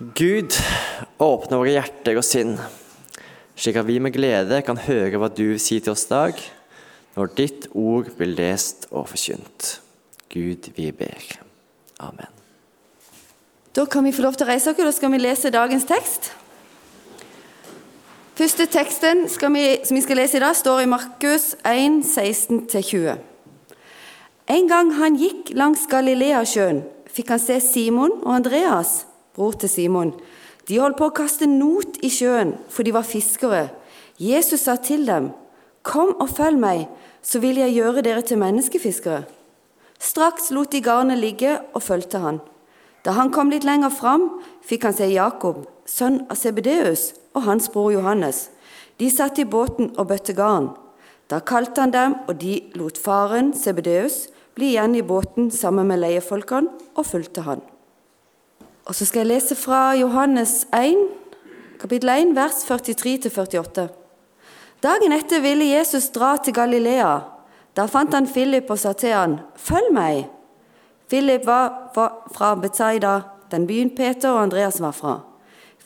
Gud, åpne våre hjerter og sinn, slik at vi med glede kan høre hva du sier til oss i dag, når ditt ord blir lest og forkynt. Gud, vi ber. Amen. Da kan vi få lov til å reise oss, og skal vi lese dagens tekst. Første teksten vi, som vi skal lese i dag, står i Markus 1, 16-20. En gang han gikk langs Galileasjøen, fikk han se Simon og Andreas, bror til Simon. De holdt på å kaste not i sjøen, for de var fiskere. Jesus sa til dem, Kom og følg meg, så vil jeg gjøre dere til menneskefiskere. Straks lot de garnet ligge og fulgte han. Da han kom litt lenger fram, fikk han se Jakob, sønn av Sebedeus, og hans bror Johannes. De satt i båten og bøtte garn. Da kalte han dem, og de lot faren, Sebedeus, bli igjen i båten sammen med leiefolkene og fulgte han. Og så skal jeg lese fra Johannes 1, kapittel 1, vers 43-48. Dagen etter ville Jesus dra til Galilea. Da fant han Philip og sa til han, 'Følg meg.' Philip var fra Betzaida, den byen Peter og Andreas var fra.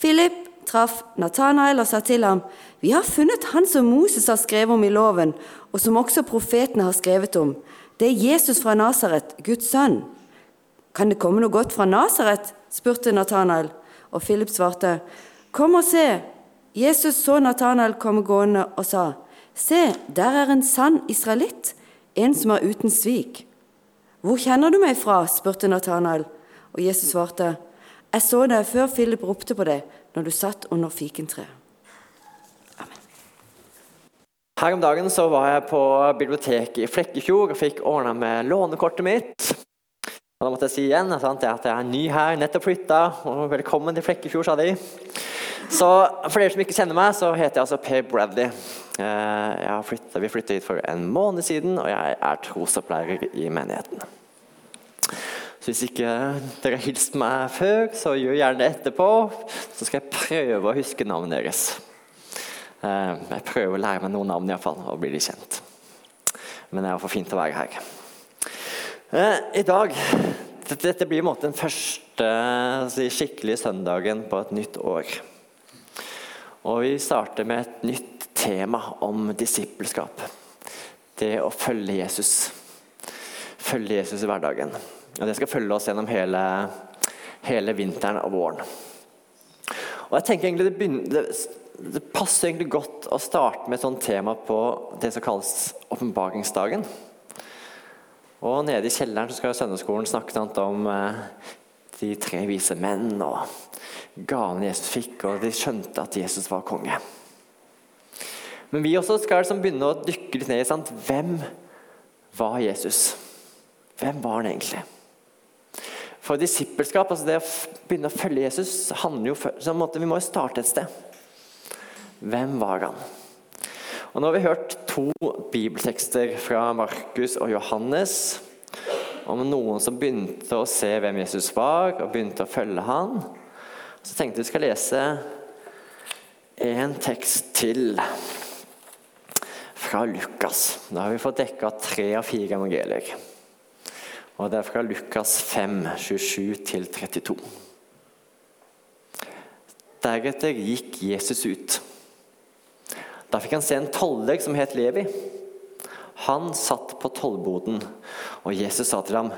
Philip traff Nathanael og sa til ham, 'Vi har funnet han som Moses har skrevet om i loven, og som også profetene har skrevet om.' Det er Jesus fra Nasaret, Guds sønn. Kan det komme noe godt fra Nasaret? Spurte Nathanael, og Philip svarte, Kom og se. Jesus så Nathanael komme gående og sa, Se, der er en sann israelitt, en som er uten svik. Hvor kjenner du meg fra? spurte Nathanael, og Jesus svarte, Jeg så deg før Philip ropte på deg, når du satt under fikentreet. Her om dagen så var jeg på biblioteket i Flekkefjord og fikk ordna med lånekortet mitt. Og da måtte jeg si igjen sant, at jeg er ny her, nettopp flytta, og velkommen til Flekkefjord, sa de. Så for dere som ikke kjenner meg, så heter jeg altså Per Bradley. Eh, flyttet, vi flytta hit for en måned siden, og jeg er trosopplærer i menigheten. Så hvis ikke dere har hilst meg før, så gjør gjerne det etterpå. Så skal jeg prøve å huske navnet deres. Eh, jeg prøver å lære meg noen navn i hvert fall, og bli litt kjent. Men det er iallfall fint å være her. Eh, I dag Dette blir måte den første altså, skikkelige søndagen på et nytt år. Og vi starter med et nytt tema om disippelskap. Det å følge Jesus. Følge Jesus i hverdagen. Og Det skal følge oss gjennom hele, hele vinteren og våren. Og jeg tenker egentlig det, begynner, det, passer egentlig godt å starte med et sånt tema på det som kalles åpenbaringsdagen. Og nede i kjelleren så skal søndagsskolen snakke om eh, de tre vise menn og gavene Jesus fikk, og de skjønte at Jesus var konge. Men vi også skal liksom begynne å dykke litt ned i sant? hvem var Jesus? Hvem var han egentlig? For disippelskap, altså det å begynne å følge Jesus, handler jo så måte, Vi må jo starte et sted. Hvem var han? Og Nå har vi hørt to bibeltekster fra Markus og Johannes om noen som begynte å se hvem Jesus var, og begynte å følge han. Så tenkte vi skal lese en tekst til fra Lukas. Da har vi fått dekka tre av fire evangelier. Og det er fra Lukas 5, 27-32. Deretter gikk Jesus ut. Da fikk han se en toller som het Levi. Han satt på tollboden, og Jesus sa til ham,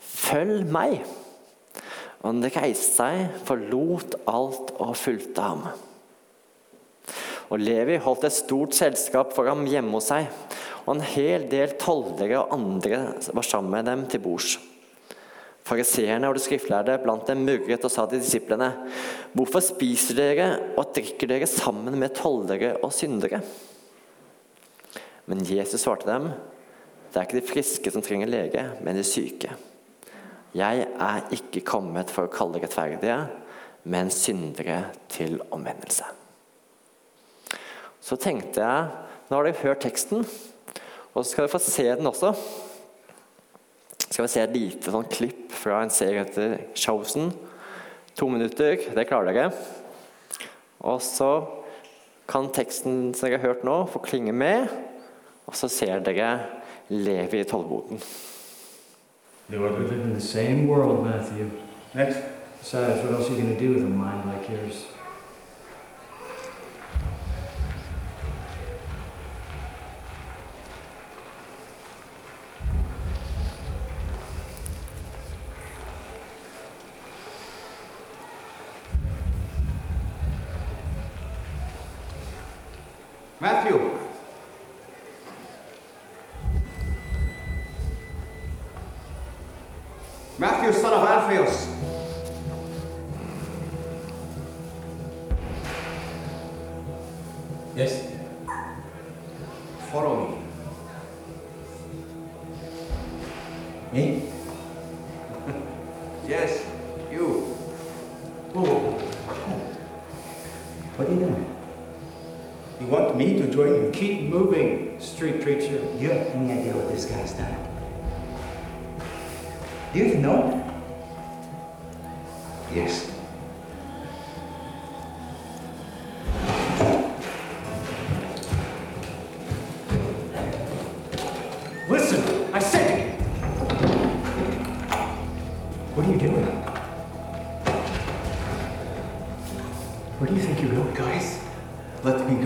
'Følg meg.' Og han reiste seg, forlot alt og fulgte ham. Og Levi holdt et stort selskap for ham hjemme hos seg, og en hel del tolldegger og andre var sammen med dem til bords. Fariseerne og de skriftlærde blant dem murret og sa til disiplene.: Hvorfor spiser dere og drikker dere sammen med tollere og syndere? Men Jesus svarte dem, det er ikke de friske som trenger lege, men de syke. Jeg er ikke kommet for å kalle rettferdige, men syndere til omvendelse. Så tenkte jeg, nå har dere hørt teksten, og så skal dere få se den også skal vi se et lite sånn klipp fra en serie etter Chosen. To minutter. Det klarer dere. Og så kan teksten som dere har hørt nå, få klinge med. Og så ser dere Levi i tollboden. They were living in the same world, Matthew. Next. Besides, what else are you going to do with a mind like yours? Yes? Follow me. Me? Yes, you. Whoa. What are you doing? You want me to join you? Keep moving, street preacher. You have any idea what this guy's done? Do you know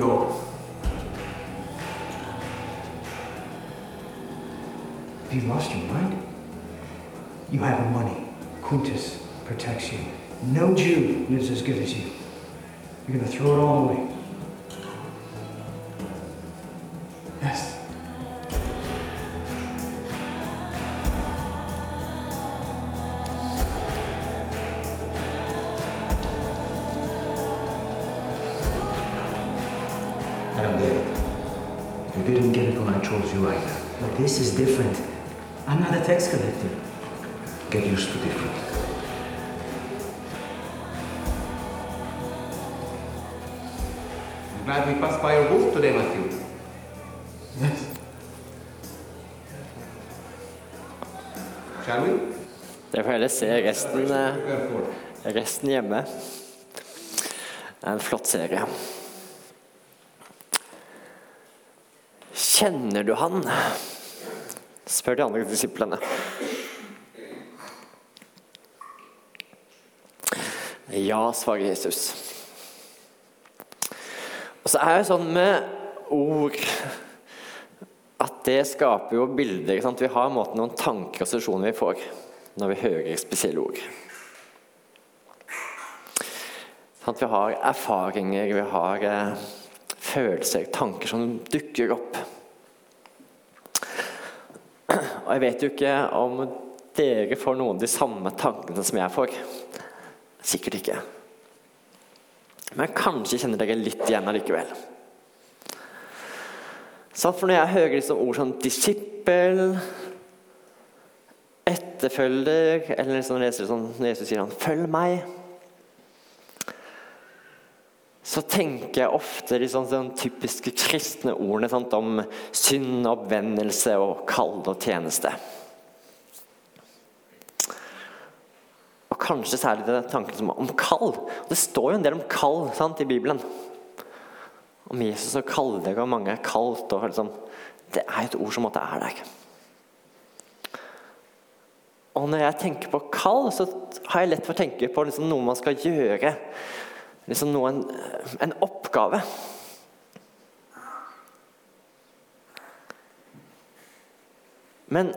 go. Have you lost your mind? You have money. Quintus protects you. No Jew lives as good as you. You're gonna throw it all away. This is different. I'm not a tax collector. Get used to different. I'm glad we passed by your booth today, Matthew. Yes. Shall we? Dere får heller se resten, eh, resten hjemme. Det er en flott serie. Kjenner du han? Spør de andre disiplene. Ja, svarer Jesus. Og så er det sånn med ord at det skaper jo bilder. Vi har måte, noen tanker og situasjoner vi får når vi hører spesielle ord. Sånn at vi har erfaringer, vi har eh, følelser, tanker som dukker opp. Og jeg vet jo ikke om dere får noen av de samme tankene som jeg får. Sikkert ikke. Men kanskje kjenner dere litt igjen allikevel. Så for når jeg hører liksom ord som disippel, etterfølger, eller liksom leser sånn, Jesus sier han 'følg meg', så tenker jeg ofte de sånn, sånn typiske kristne ordene sant, om synd, oppvendelse og kall og tjeneste. Og kanskje særlig det tanken som om kall. Det står jo en del om kall sant, i Bibelen. Om Jesus og kalde, og mange er kalt. Og liksom, det er et ord som måtte er der. Og når jeg tenker på kall, så har jeg lett for å tenke på liksom noe man skal gjøre. Liksom noen, en oppgave. Men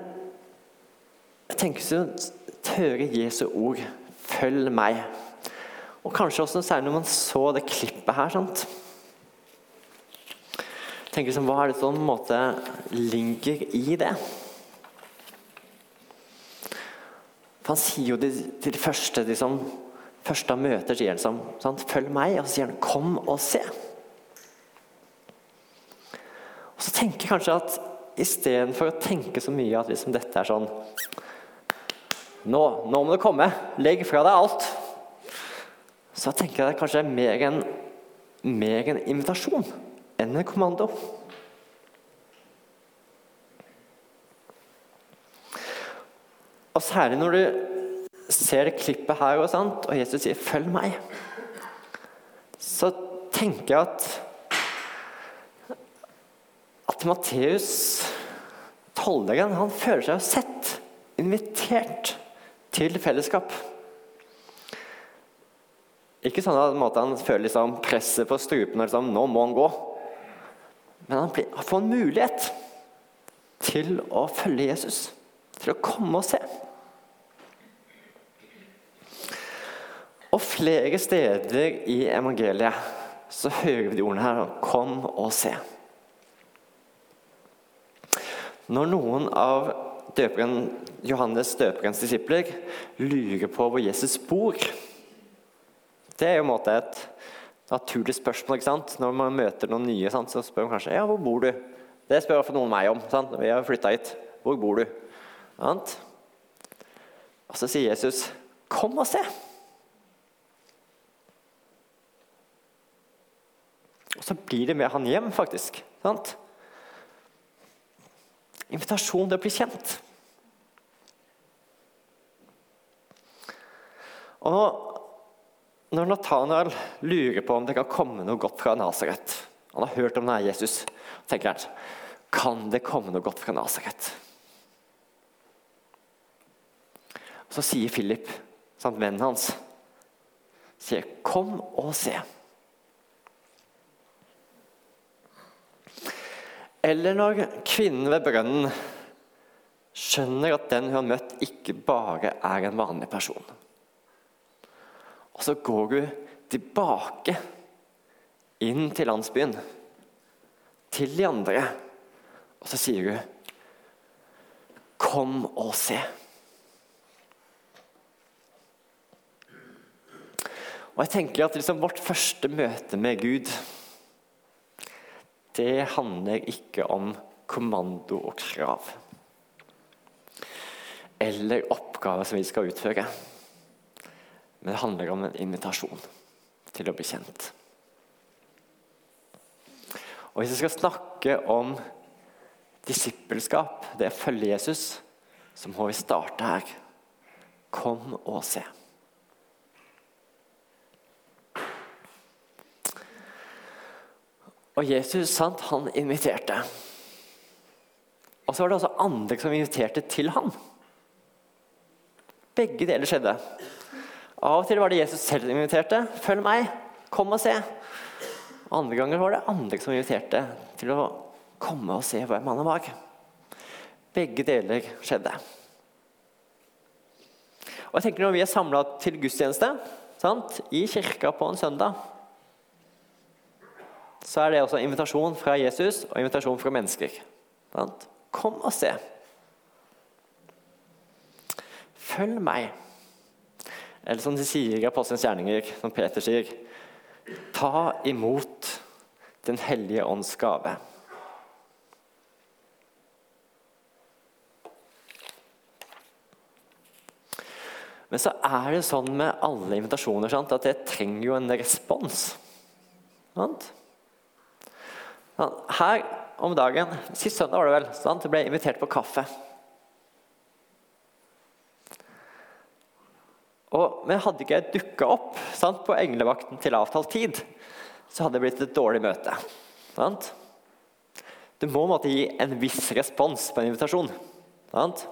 jeg tenker så tørre Jesu ord 'følg meg'. Og kanskje også særlig når man så det klippet her. sant? tenker liksom, Hva er det som en måte ligger i det? For Han sier jo til de første liksom, første han møter, sier han sånn, 'Følg meg', og så sier han 'kom og se'. Og Så tenker jeg kanskje at istedenfor å tenke så mye at liksom dette er sånn nå, nå må du komme. Legg fra deg alt. Så tenker jeg det kanskje er mer en, mer en invitasjon enn en kommando. Og særlig når du ser klippet her, og, sant, og Jesus sier 'følg meg', så tenker jeg at at Matteus, tolleren, han føler seg sett, invitert til fellesskap. Ikke sånn at han føler liksom presset på strupen og liksom, nå må han gå. Men han, blir, han får en mulighet til å følge Jesus. Til å komme og se. Og flere steder i evangeliet så hører vi de ordene her. Kom og se. Når noen av døperen, Johannes døperens disipler lurer på hvor Jesus bor Det er jo en måte et naturlig spørsmål. ikke sant? Når man møter noen nye, så spør man kanskje ja, hvor bor du? Det spør iallfall noen meg om. sant? Vi har flytta hit. Hvor bor du? Og så sier Jesus, 'Kom og se'. Og så blir det med han hjem, faktisk. sant? Invitasjon til å bli kjent. Og når Nathanael lurer på om det kan komme noe godt fra Nasaret Han har hørt om denne Jesus. tenker han, Kan det komme noe godt fra Nasaret? Så sier Philip, sant, vennen hans, sier, 'Kom og se'. Eller når kvinnen ved brønnen skjønner at den hun har møtt, ikke bare er en vanlig person. Og så går hun tilbake inn til landsbyen, til de andre, og så sier hun Kom og se. Og jeg tenker at liksom Vårt første møte med Gud det handler ikke om kommando og krav. Eller oppgaver som vi skal utføre. Men det handler om en invitasjon til å bli kjent. Og Hvis vi skal snakke om disippelskap, det å følge Jesus, så må vi starte her. Kom og se. Og Jesus sant, han inviterte. Og så var det også andre som inviterte til ham. Begge deler skjedde. Av og til var det Jesus selv som inviterte. 'Følg meg, kom og se.' Andre ganger var det andre som inviterte til å komme og se hvem han var. Begge deler skjedde. Og jeg tenker Når vi er samla til gudstjeneste sant, i kirka på en søndag, så er det også invitasjon fra Jesus og invitasjon fra mennesker. Kom og se. Følg meg. Eller som de sier i Apostelens gjerninger, som Peter sier Ta imot Den hellige ånds gave. Men så er det sånn med alle invitasjoner sant, at det trenger jo en respons. Sant? Her om dagen, Sist søndag var det vel, sant? jeg invitert på kaffe. Og, men hadde ikke jeg dukka opp sant, på englevakten til avtalt tid, så hadde det blitt et dårlig møte. Sant? Du må måtte gi en viss respons på en invitasjon. Sant?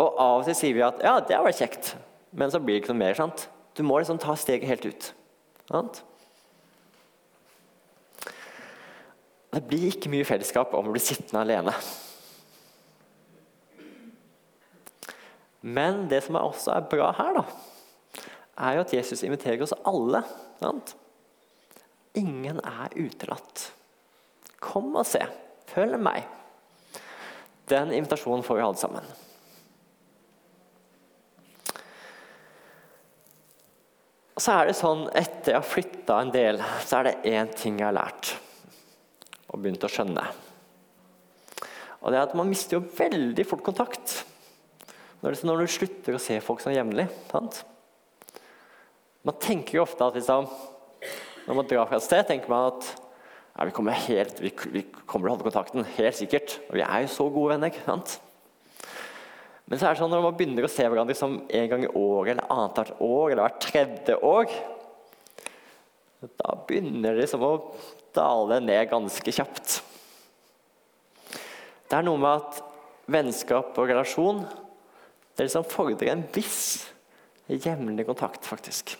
Og av og til sier vi at ja, det var kjekt, men så blir det ikke noe mer. sant? Du må liksom ta steget helt ut. Sant? Det blir ikke mye fellesskap om å bli sittende alene. Men det som også er bra her, da, er jo at Jesus inviterer oss alle. Sant? Ingen er utelatt. Kom og se. Følg meg. Den invitasjonen får vi alle sammen. Og så er det sånn, Etter jeg har flytta en del, så er det én ting jeg har lært og begynt å skjønne. Og det er at Man mister jo veldig fort kontakt når, det, når du slutter å se folk som jevnlig. Man tenker jo ofte at liksom, når man drar fra et sted, tenker man at ja, vi, kommer helt, vi, vi, kommer til å holde kontakten, helt sikkert. Og vi er jo så gode venner. sant? Men så er det sånn når man begynner å se hverandre som en gang i året eller annethvert år eller hvert tredje år, da begynner det liksom å dale ned ganske kjapt. Det er noe med at vennskap og relasjon det liksom fordrer en viss Jevnlig kontakt, faktisk.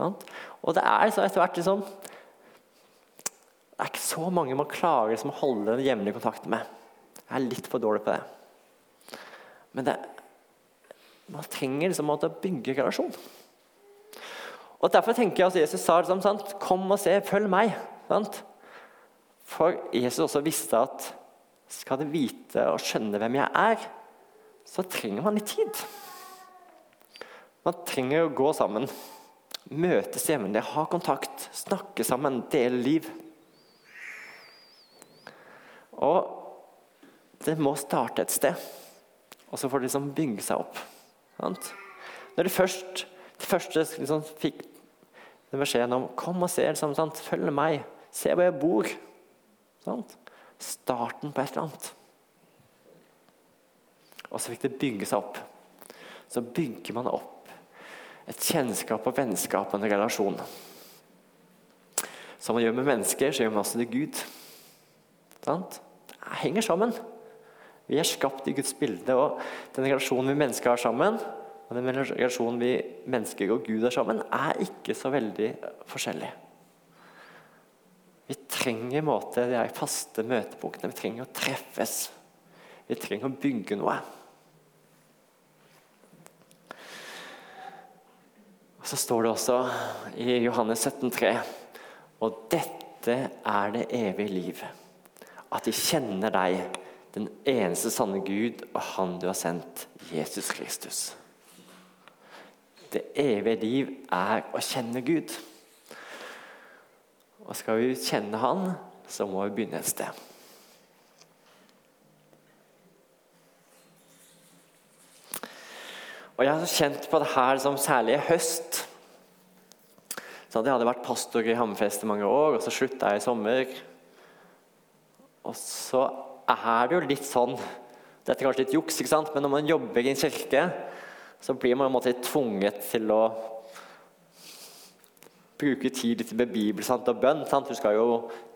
Og det er så etter hvert liksom Det er ikke så mange man klarer liksom, å holde en jevnlige kontakt med. Jeg er litt for dårlig på det. Men det, man trenger liksom å bygge relasjon. Og Derfor tenker jeg at Jesus sa liksom, sant? 'Kom og se, følg meg'. Sant? For Jesus også visste at skal du vite og skjønne hvem jeg er, så trenger man litt tid. Man trenger å gå sammen, møtes jevnlig, ha kontakt, snakke sammen, dele liv. Og det må starte et sted, og så får det liksom bygge seg opp. Sant? Når de, først, det første liksom fikk den beskjeden om 'kom og se', liksom, sant? 'følg meg', 'se hvor jeg bor', sant? starten på et eller annet. Og så fikk det bygge seg opp. Så bygger man opp et kjennskap og vennskap og en relasjon. Som man gjør med mennesker, så gjør man også det Gud. Sant? Det henger sammen. Vi er skapt i Guds bilde, og den relasjonen vi mennesker har sammen, og den relasjonen vi mennesker og Gud er sammen, er ikke så veldig forskjellig. Vi trenger en måte, de faste møtepunktene. Vi trenger å treffes. Vi trenger å bygge noe. Og Så står det også i Johannes 17,3.: Og dette er det evige liv, at de kjenner deg, den eneste sanne Gud, og Han du har sendt, Jesus Kristus. Det evige liv er å kjenne Gud. Og skal vi kjenne Han, så må vi begynne et sted. Og Jeg har kjent på det her som særlig i høst. Så Jeg hadde vært pastor i Hammerfest i mange år, og så slutta jeg i sommer. Og så er det jo litt sånn Dette er kanskje litt juks, ikke sant? men når man jobber i en kirke, så blir man tvunget til å bruke tid litt bebibelse Bibel og bønn. Sant? Du skal jo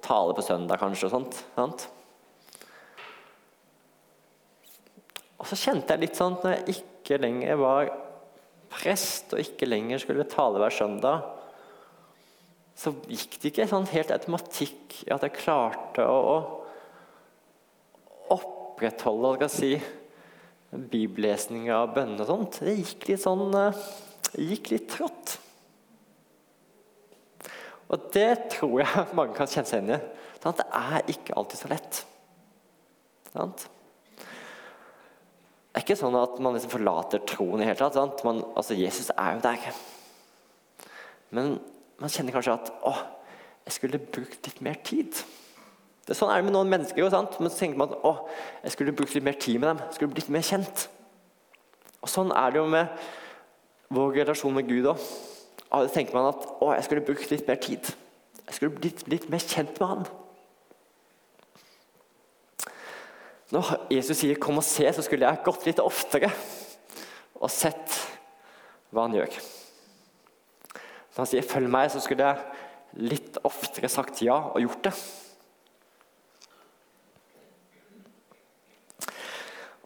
tale på søndag, kanskje. og sånt, sant? Og så kjente jeg litt sånn når jeg ikke lenger var prest og ikke lenger skulle tale hver søndag, så gikk det ikke sånn helt automatikk i at jeg klarte å, å opprettholde skal si, bibellesning og bønner og sånt. Det gikk litt sånn gikk litt trått. Og det tror jeg mange kan kjenne seg inn i. Sånn det er ikke alltid så lett. Det er ikke sånn at man liksom forlater troen i hele tatt. Man, altså Jesus er jo der. Men man kjenner kanskje at å, jeg skulle brukt litt mer tid. Det er Sånn er det med noen mennesker. Sant? Men så tenker man at å, jeg skulle brukt litt mer tid med dem. Jeg skulle blitt mer kjent. Og Sånn er det jo med vår relasjon med Gud òg. Av tenker man at å, jeg skulle brukt litt mer tid. Jeg skulle blitt litt mer kjent med han. Når Jesus sier 'kom og se', så skulle jeg gått litt oftere og sett hva han gjør. Når han sier 'følg meg', så skulle jeg litt oftere sagt ja og gjort det.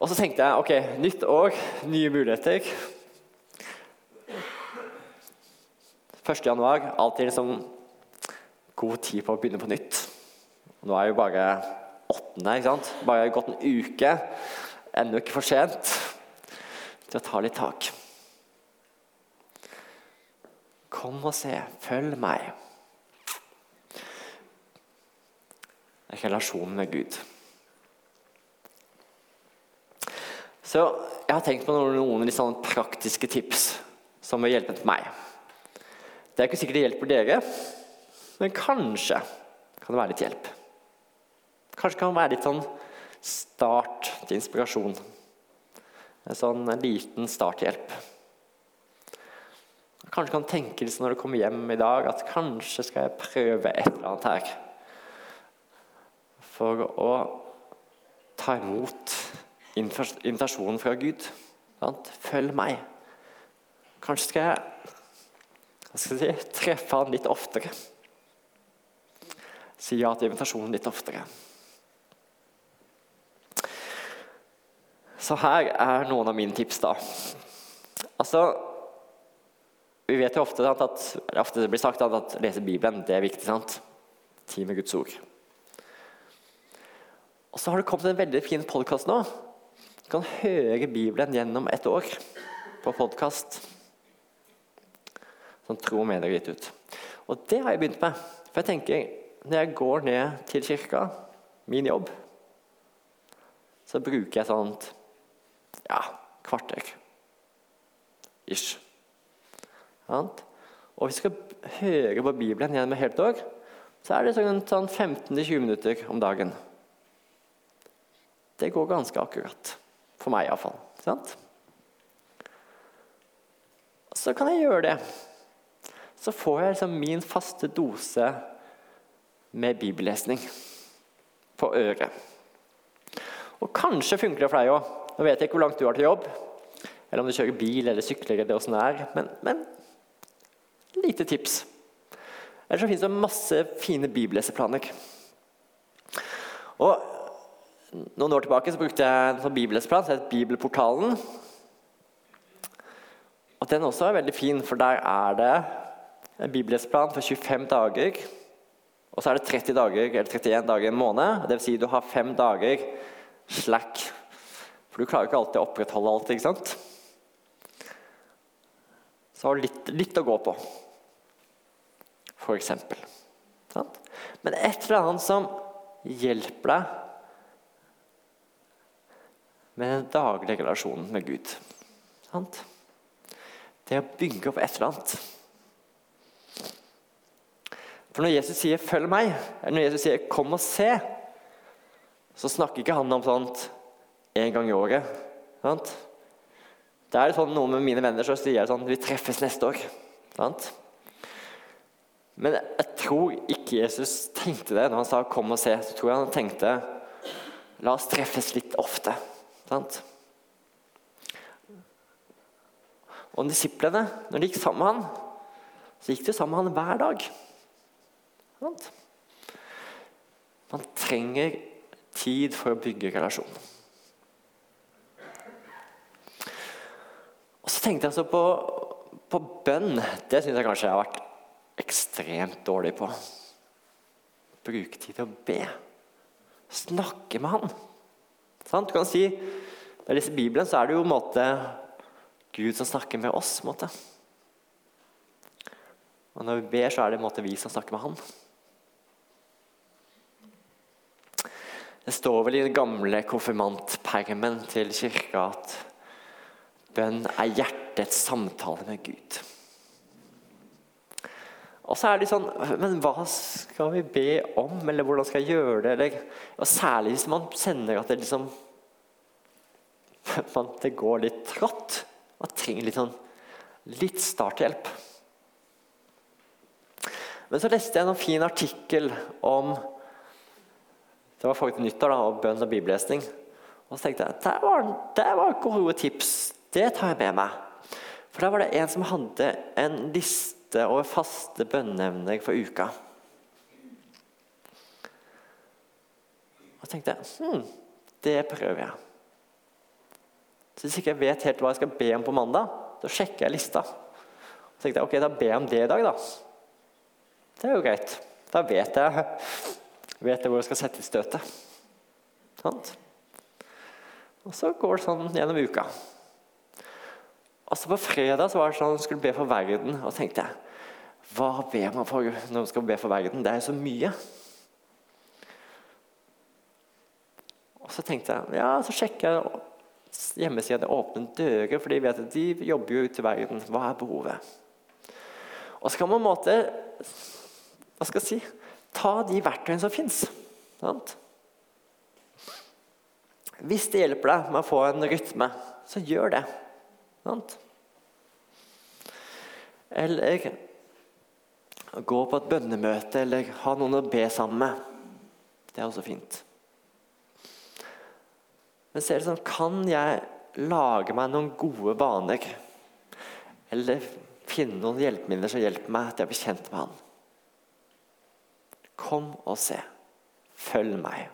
Og så tenkte jeg ok, nytt år, nye muligheter. 1. januar, alltid liksom god tid på å begynne på nytt. Nå er jo bare åttende, ikke sant? Bare gått en uke. Ennå ikke for sent til å ta litt tak. Kom og se. Følg meg. Relasjonen med Gud. Så jeg har tenkt på noen, litt sånn praktiske tips som har hjulpet meg. Det er ikke sikkert det hjelper dere, men kanskje kan det være litt hjelp. Kanskje kan det være litt sånn start til inspirasjon. En sånn liten starthjelp. Kanskje kan tenke litt når du kommer hjem i dag, at kanskje skal jeg prøve et eller annet her. For å ta imot invitasjonen fra Gud. Følg meg. Kanskje skal jeg, jeg skal si, treffe han litt oftere. Si ja til invitasjonen litt oftere. Så her er noen av mine tips. da. Altså Vi vet jo ofte sant, at, ofte det blir sagt at, at lese Bibelen det er viktig. sant? Tid med Guds ord. Og så har det kommet en veldig fin podkast nå. Kan høre Bibelen gjennom et år på podkast. Som Tro og Medier har gitt ut. Og det har jeg begynt med. For jeg tenker, når jeg går ned til kirka, min jobb, så bruker jeg sånt ja, kvarter. Ish. Og hvis vi skal høre på Bibelen gjennom et helt år, så er det sånn, sånn 15-20 minutter om dagen. Det går ganske akkurat. For meg iallfall. Sant? Så kan jeg gjøre det. Så får jeg liksom min faste dose med bibellesning på øret. Og kanskje funker det for deg òg. Nå vet jeg ikke hvor langt du har til jobb, eller om du kjører bil eller sykler, eller åssen det er, men, men lite tips. Eller så finnes det masse fine bibelleseplaner. Og noen år tilbake så brukte jeg en sånn bibelesplan som het Bibelportalen. Og Den også er veldig fin, for der er det en bibelesplan for 25 dager. Og så er det 30 dager, eller 31 dager i en måned. Dvs. Si du har fem dager slack. For du klarer ikke alltid å opprettholde alt. ikke sant? Så litt, litt å gå på, for eksempel. Sant? Men et eller annet som hjelper deg med en daglig relasjon med Gud. Sant? Det å bygge opp et eller annet. For når Jesus sier 'følg meg', eller når Jesus sier 'kom og se', så snakker ikke han om sånt en gang i året. Sant? Det er sånn noe med mine venner så sier jeg sånn 'Vi treffes neste år'. Sant? Men jeg tror ikke Jesus tenkte det når han sa 'kom og se'. Så tror jeg han tenkte 'la oss treffes litt ofte'. Sant? Og disiplene, når de gikk sammen med han, så gikk de sammen med han hver dag. Sant? Man trenger tid for å bygge relasjon. Og så tenkte jeg så på, på bønn. Det syns jeg kanskje jeg har vært ekstremt dårlig på. Bruke tid til å be. Snakke med han. Sant? Du kan si Når jeg leser Bibelen, så er det jo en måte Gud som snakker med oss. En måte. Og når vi ber, så er det en måte vi som snakker med han. Det står vel i den gamle konfirmantpermen til kirka at bønn er hjertets samtale med Gud. Og så er det sånn Men hva skal vi be om, eller hvordan skal jeg gjøre det? Eller, og særlig hvis man kjenner at det liksom man, Det går litt trått. Man trenger litt sånn litt starthjelp. Men så leste jeg en fin artikkel om det var forrige nyttår da, og bønn og bibellesning. Og så tenkte jeg det var, der var gode tips. Det tar jeg med meg. For der var det en som hadde en liste over faste bønneevner for uka. Og så tenkte jeg hm, det prøver jeg. Så hvis ikke jeg vet helt hva jeg skal be om på mandag, så sjekker jeg lista. Så tenkte jeg ok, da ber jeg om det i dag, da. Det er jo greit. Da vet jeg vet jeg hvor jeg skal sette støtet. Sant? Og så går det sånn gjennom uka. Og så På fredag så var det sånn at jeg skulle be for verden. Og tenkte jeg Hva ber man for når man skal be for verden? Det er jo så mye. Og så tenkte jeg Ja, så sjekker jeg hjemmesida Åpne dører, for de vet at de jobber jo ute i verden. Hva er behovet? Og så kan man på en måte Hva skal jeg si? Ta de verktøyene som fins. Hvis det hjelper deg med å få en rytme, så gjør det. Sant? Eller gå på et bønnemøte eller ha noen å be sammen med. Det er også fint. Men så er det sånn Kan jeg lage meg noen gode vaner? Eller finne noen hjelpemidler som hjelper meg til å bli kjent med Han? Kom og se. Følg meg.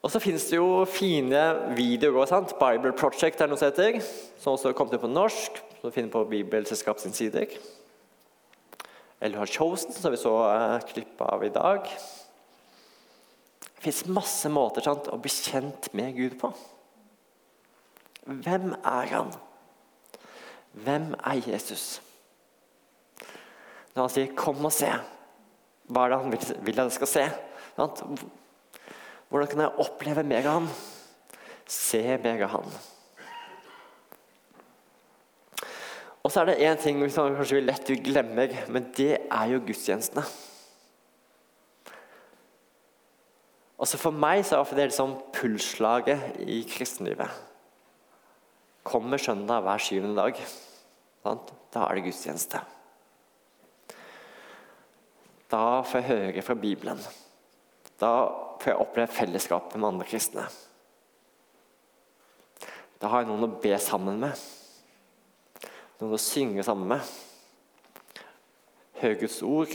Og så finnes det jo fine videoer. sant? Bible Project er noe som heter. Som også kom til på norsk. Som du finner på Bibelselskapets sider. Eller har Chosen, som vi så eh, klipp av i dag. Det fins masse måter sant, å bli kjent med Gud på. Hvem er han? Hvem er Jesus? Når han sier 'kom og se', hva er det han vil, at jeg skal se? Hvordan kan jeg oppleve mer av han? Se mer av han. Og så er det én ting som kanskje vi lett glemmer, men det er jo gudstjenestene. Også For meg så er det liksom pulsslaget i kristenlivet. Kommer søndag hver syvende dag. Sant? Da er det gudstjeneste. Da får jeg høre fra Bibelen. Da får jeg oppleve fellesskapet med andre kristne. Da har jeg noen å be sammen med. Noen å synge sammen med. Høre Guds ord.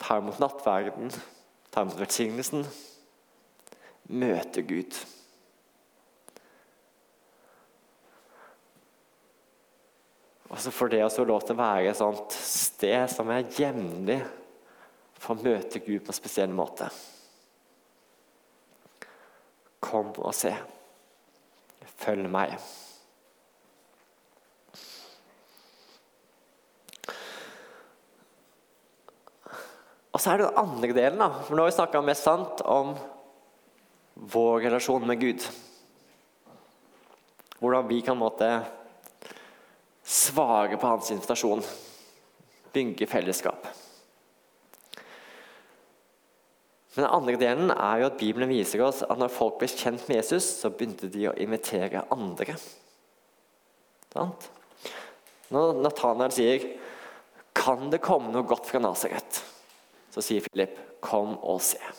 Ta imot nattverden. Ta imot velsignelsen. Møte Gud. Og så får det også lov til å være et sted som er jevnlig å møte Gud på en spesiell måte. Kom og se. Følg meg. Og så er det den andre delen. da, for Nå har vi snakka mest sant om vår relasjon med Gud. Hvordan vi kan måtte svare på hans invitasjon. Bygge fellesskap. Men den andre delen er jo at Bibelen viser oss at når folk ble kjent med Jesus, så begynte de å invitere andre. Sant? Når Nathanael sier 'Kan det komme noe godt fra Nasaret?' Så sier Philip 'Kom og se'.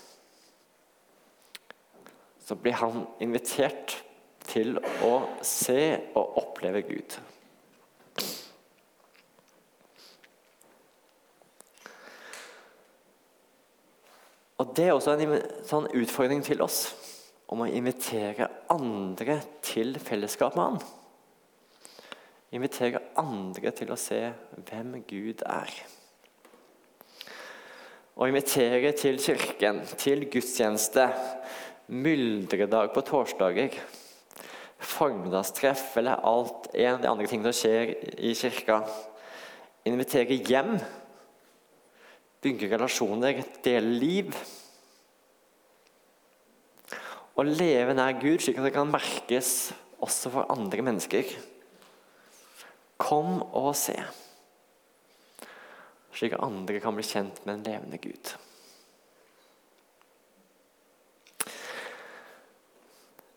Så blir han invitert til å se og oppleve Gud. Og Det er også en sånn utfordring til oss om å invitere andre til fellesskap med Han. Invitere andre til å se hvem Gud er. Å invitere til kirken, til gudstjeneste, myldredag på torsdager, formiddagstreff eller alt en av de andre tingene som skjer i kirka. Invitere hjem bygge relasjoner, dele liv. Og leve nær Gud, slik at det kan merkes også for andre mennesker. Kom og se, slik at andre kan bli kjent med en levende Gud.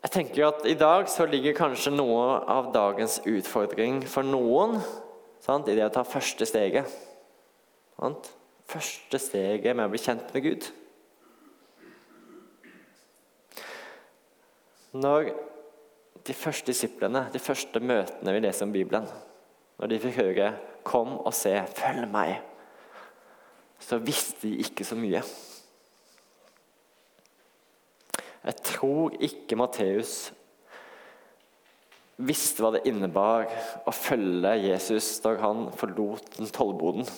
Jeg tenker at I dag så ligger kanskje noe av dagens utfordring for noen sant, i det å ta første steget. Sant? første steget med å bli kjent med Gud. Når de første disiplene, de første møtene vi leser om Bibelen, når de fikk høre 'Kom og se, følg meg', så visste de ikke så mye. Jeg tror ikke Matteus visste hva det innebar å følge Jesus da han forlot den tollboden.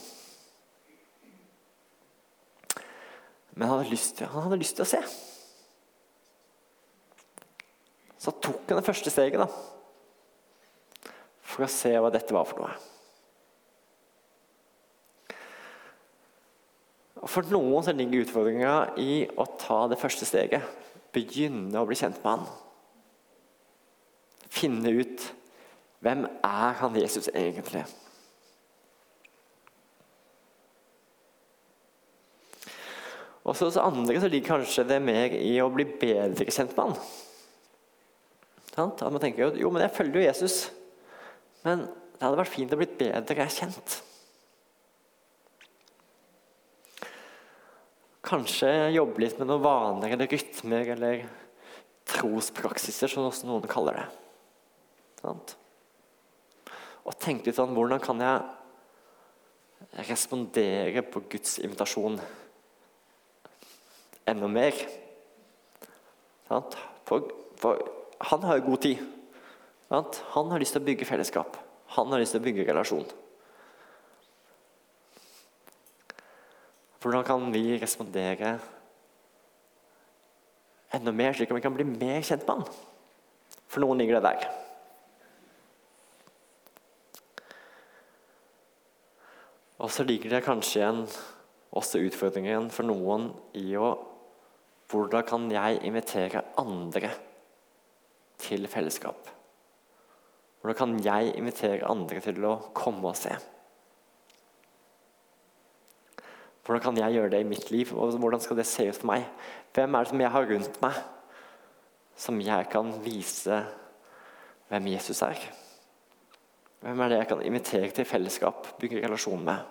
Men han hadde lyst, han hadde lyst til å se. Så tok han det første steget da, for å se hva dette var for noe. Og For noen så ligger utfordringa i å ta det første steget. Begynne å bli kjent med han. Finne ut hvem er han Jesus egentlig Også Og så hos andre så ligger kanskje det mer i å bli bedre kjent med han. At man tenker jo, men jeg følger jo Jesus. Men det hadde vært fint å bli bedre kjent. Kanskje jobbe litt med noen vaner eller rytmer eller trospraksiser, som også noen kaller det. Sant? Og tenke litt sånn Hvordan kan jeg respondere på Guds invitasjon? enda mer. Sant? For, for han har jo god tid. Sant? Han har lyst til å bygge fellesskap. Han har lyst til å bygge relasjon. Hvordan kan vi respondere enda mer, slik at vi kan bli mer kjent med han? For noen ligger det der. Og så ligger det kanskje igjen også utfordringen for noen i å Hvordan kan jeg invitere andre til fellesskap? Hvordan kan jeg invitere andre til å komme og se? Hvordan kan jeg gjøre det i mitt liv, og hvordan skal det se ut for meg? Hvem er det som jeg har rundt meg, som jeg kan vise hvem Jesus er? Hvem er det jeg kan invitere til fellesskap, bygge relasjon med?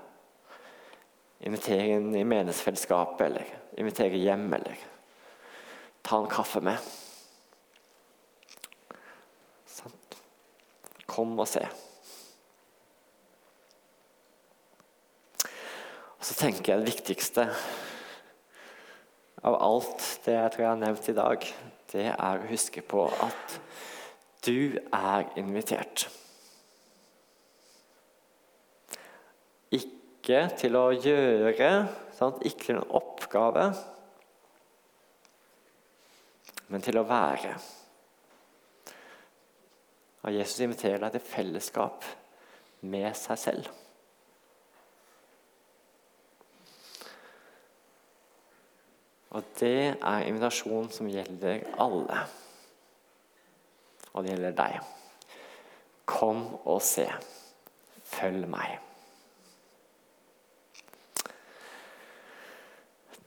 Invitere inn i menighetsfellesskapet, eller invitere hjem, eller ta en kaffe med. Kom og se. Så tenker jeg det viktigste av alt det jeg tror jeg har nevnt i dag, det er å huske på at du er invitert. Ikke til å gjøre, sant? ikke til en oppgave, men til å være. Og Jesus inviterer deg til fellesskap med seg selv. Og det er invitasjon som gjelder alle. Og det gjelder deg. Kom og se. Følg meg.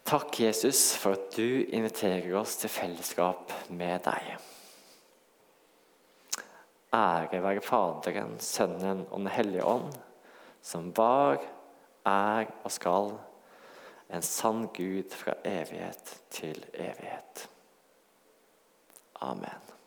Takk, Jesus, for at du inviterer oss til fellesskap med deg. Ære være Faderen, Sønnen og Den hellige ånd, som var, er og skal en sann Gud fra evighet til evighet. Amen.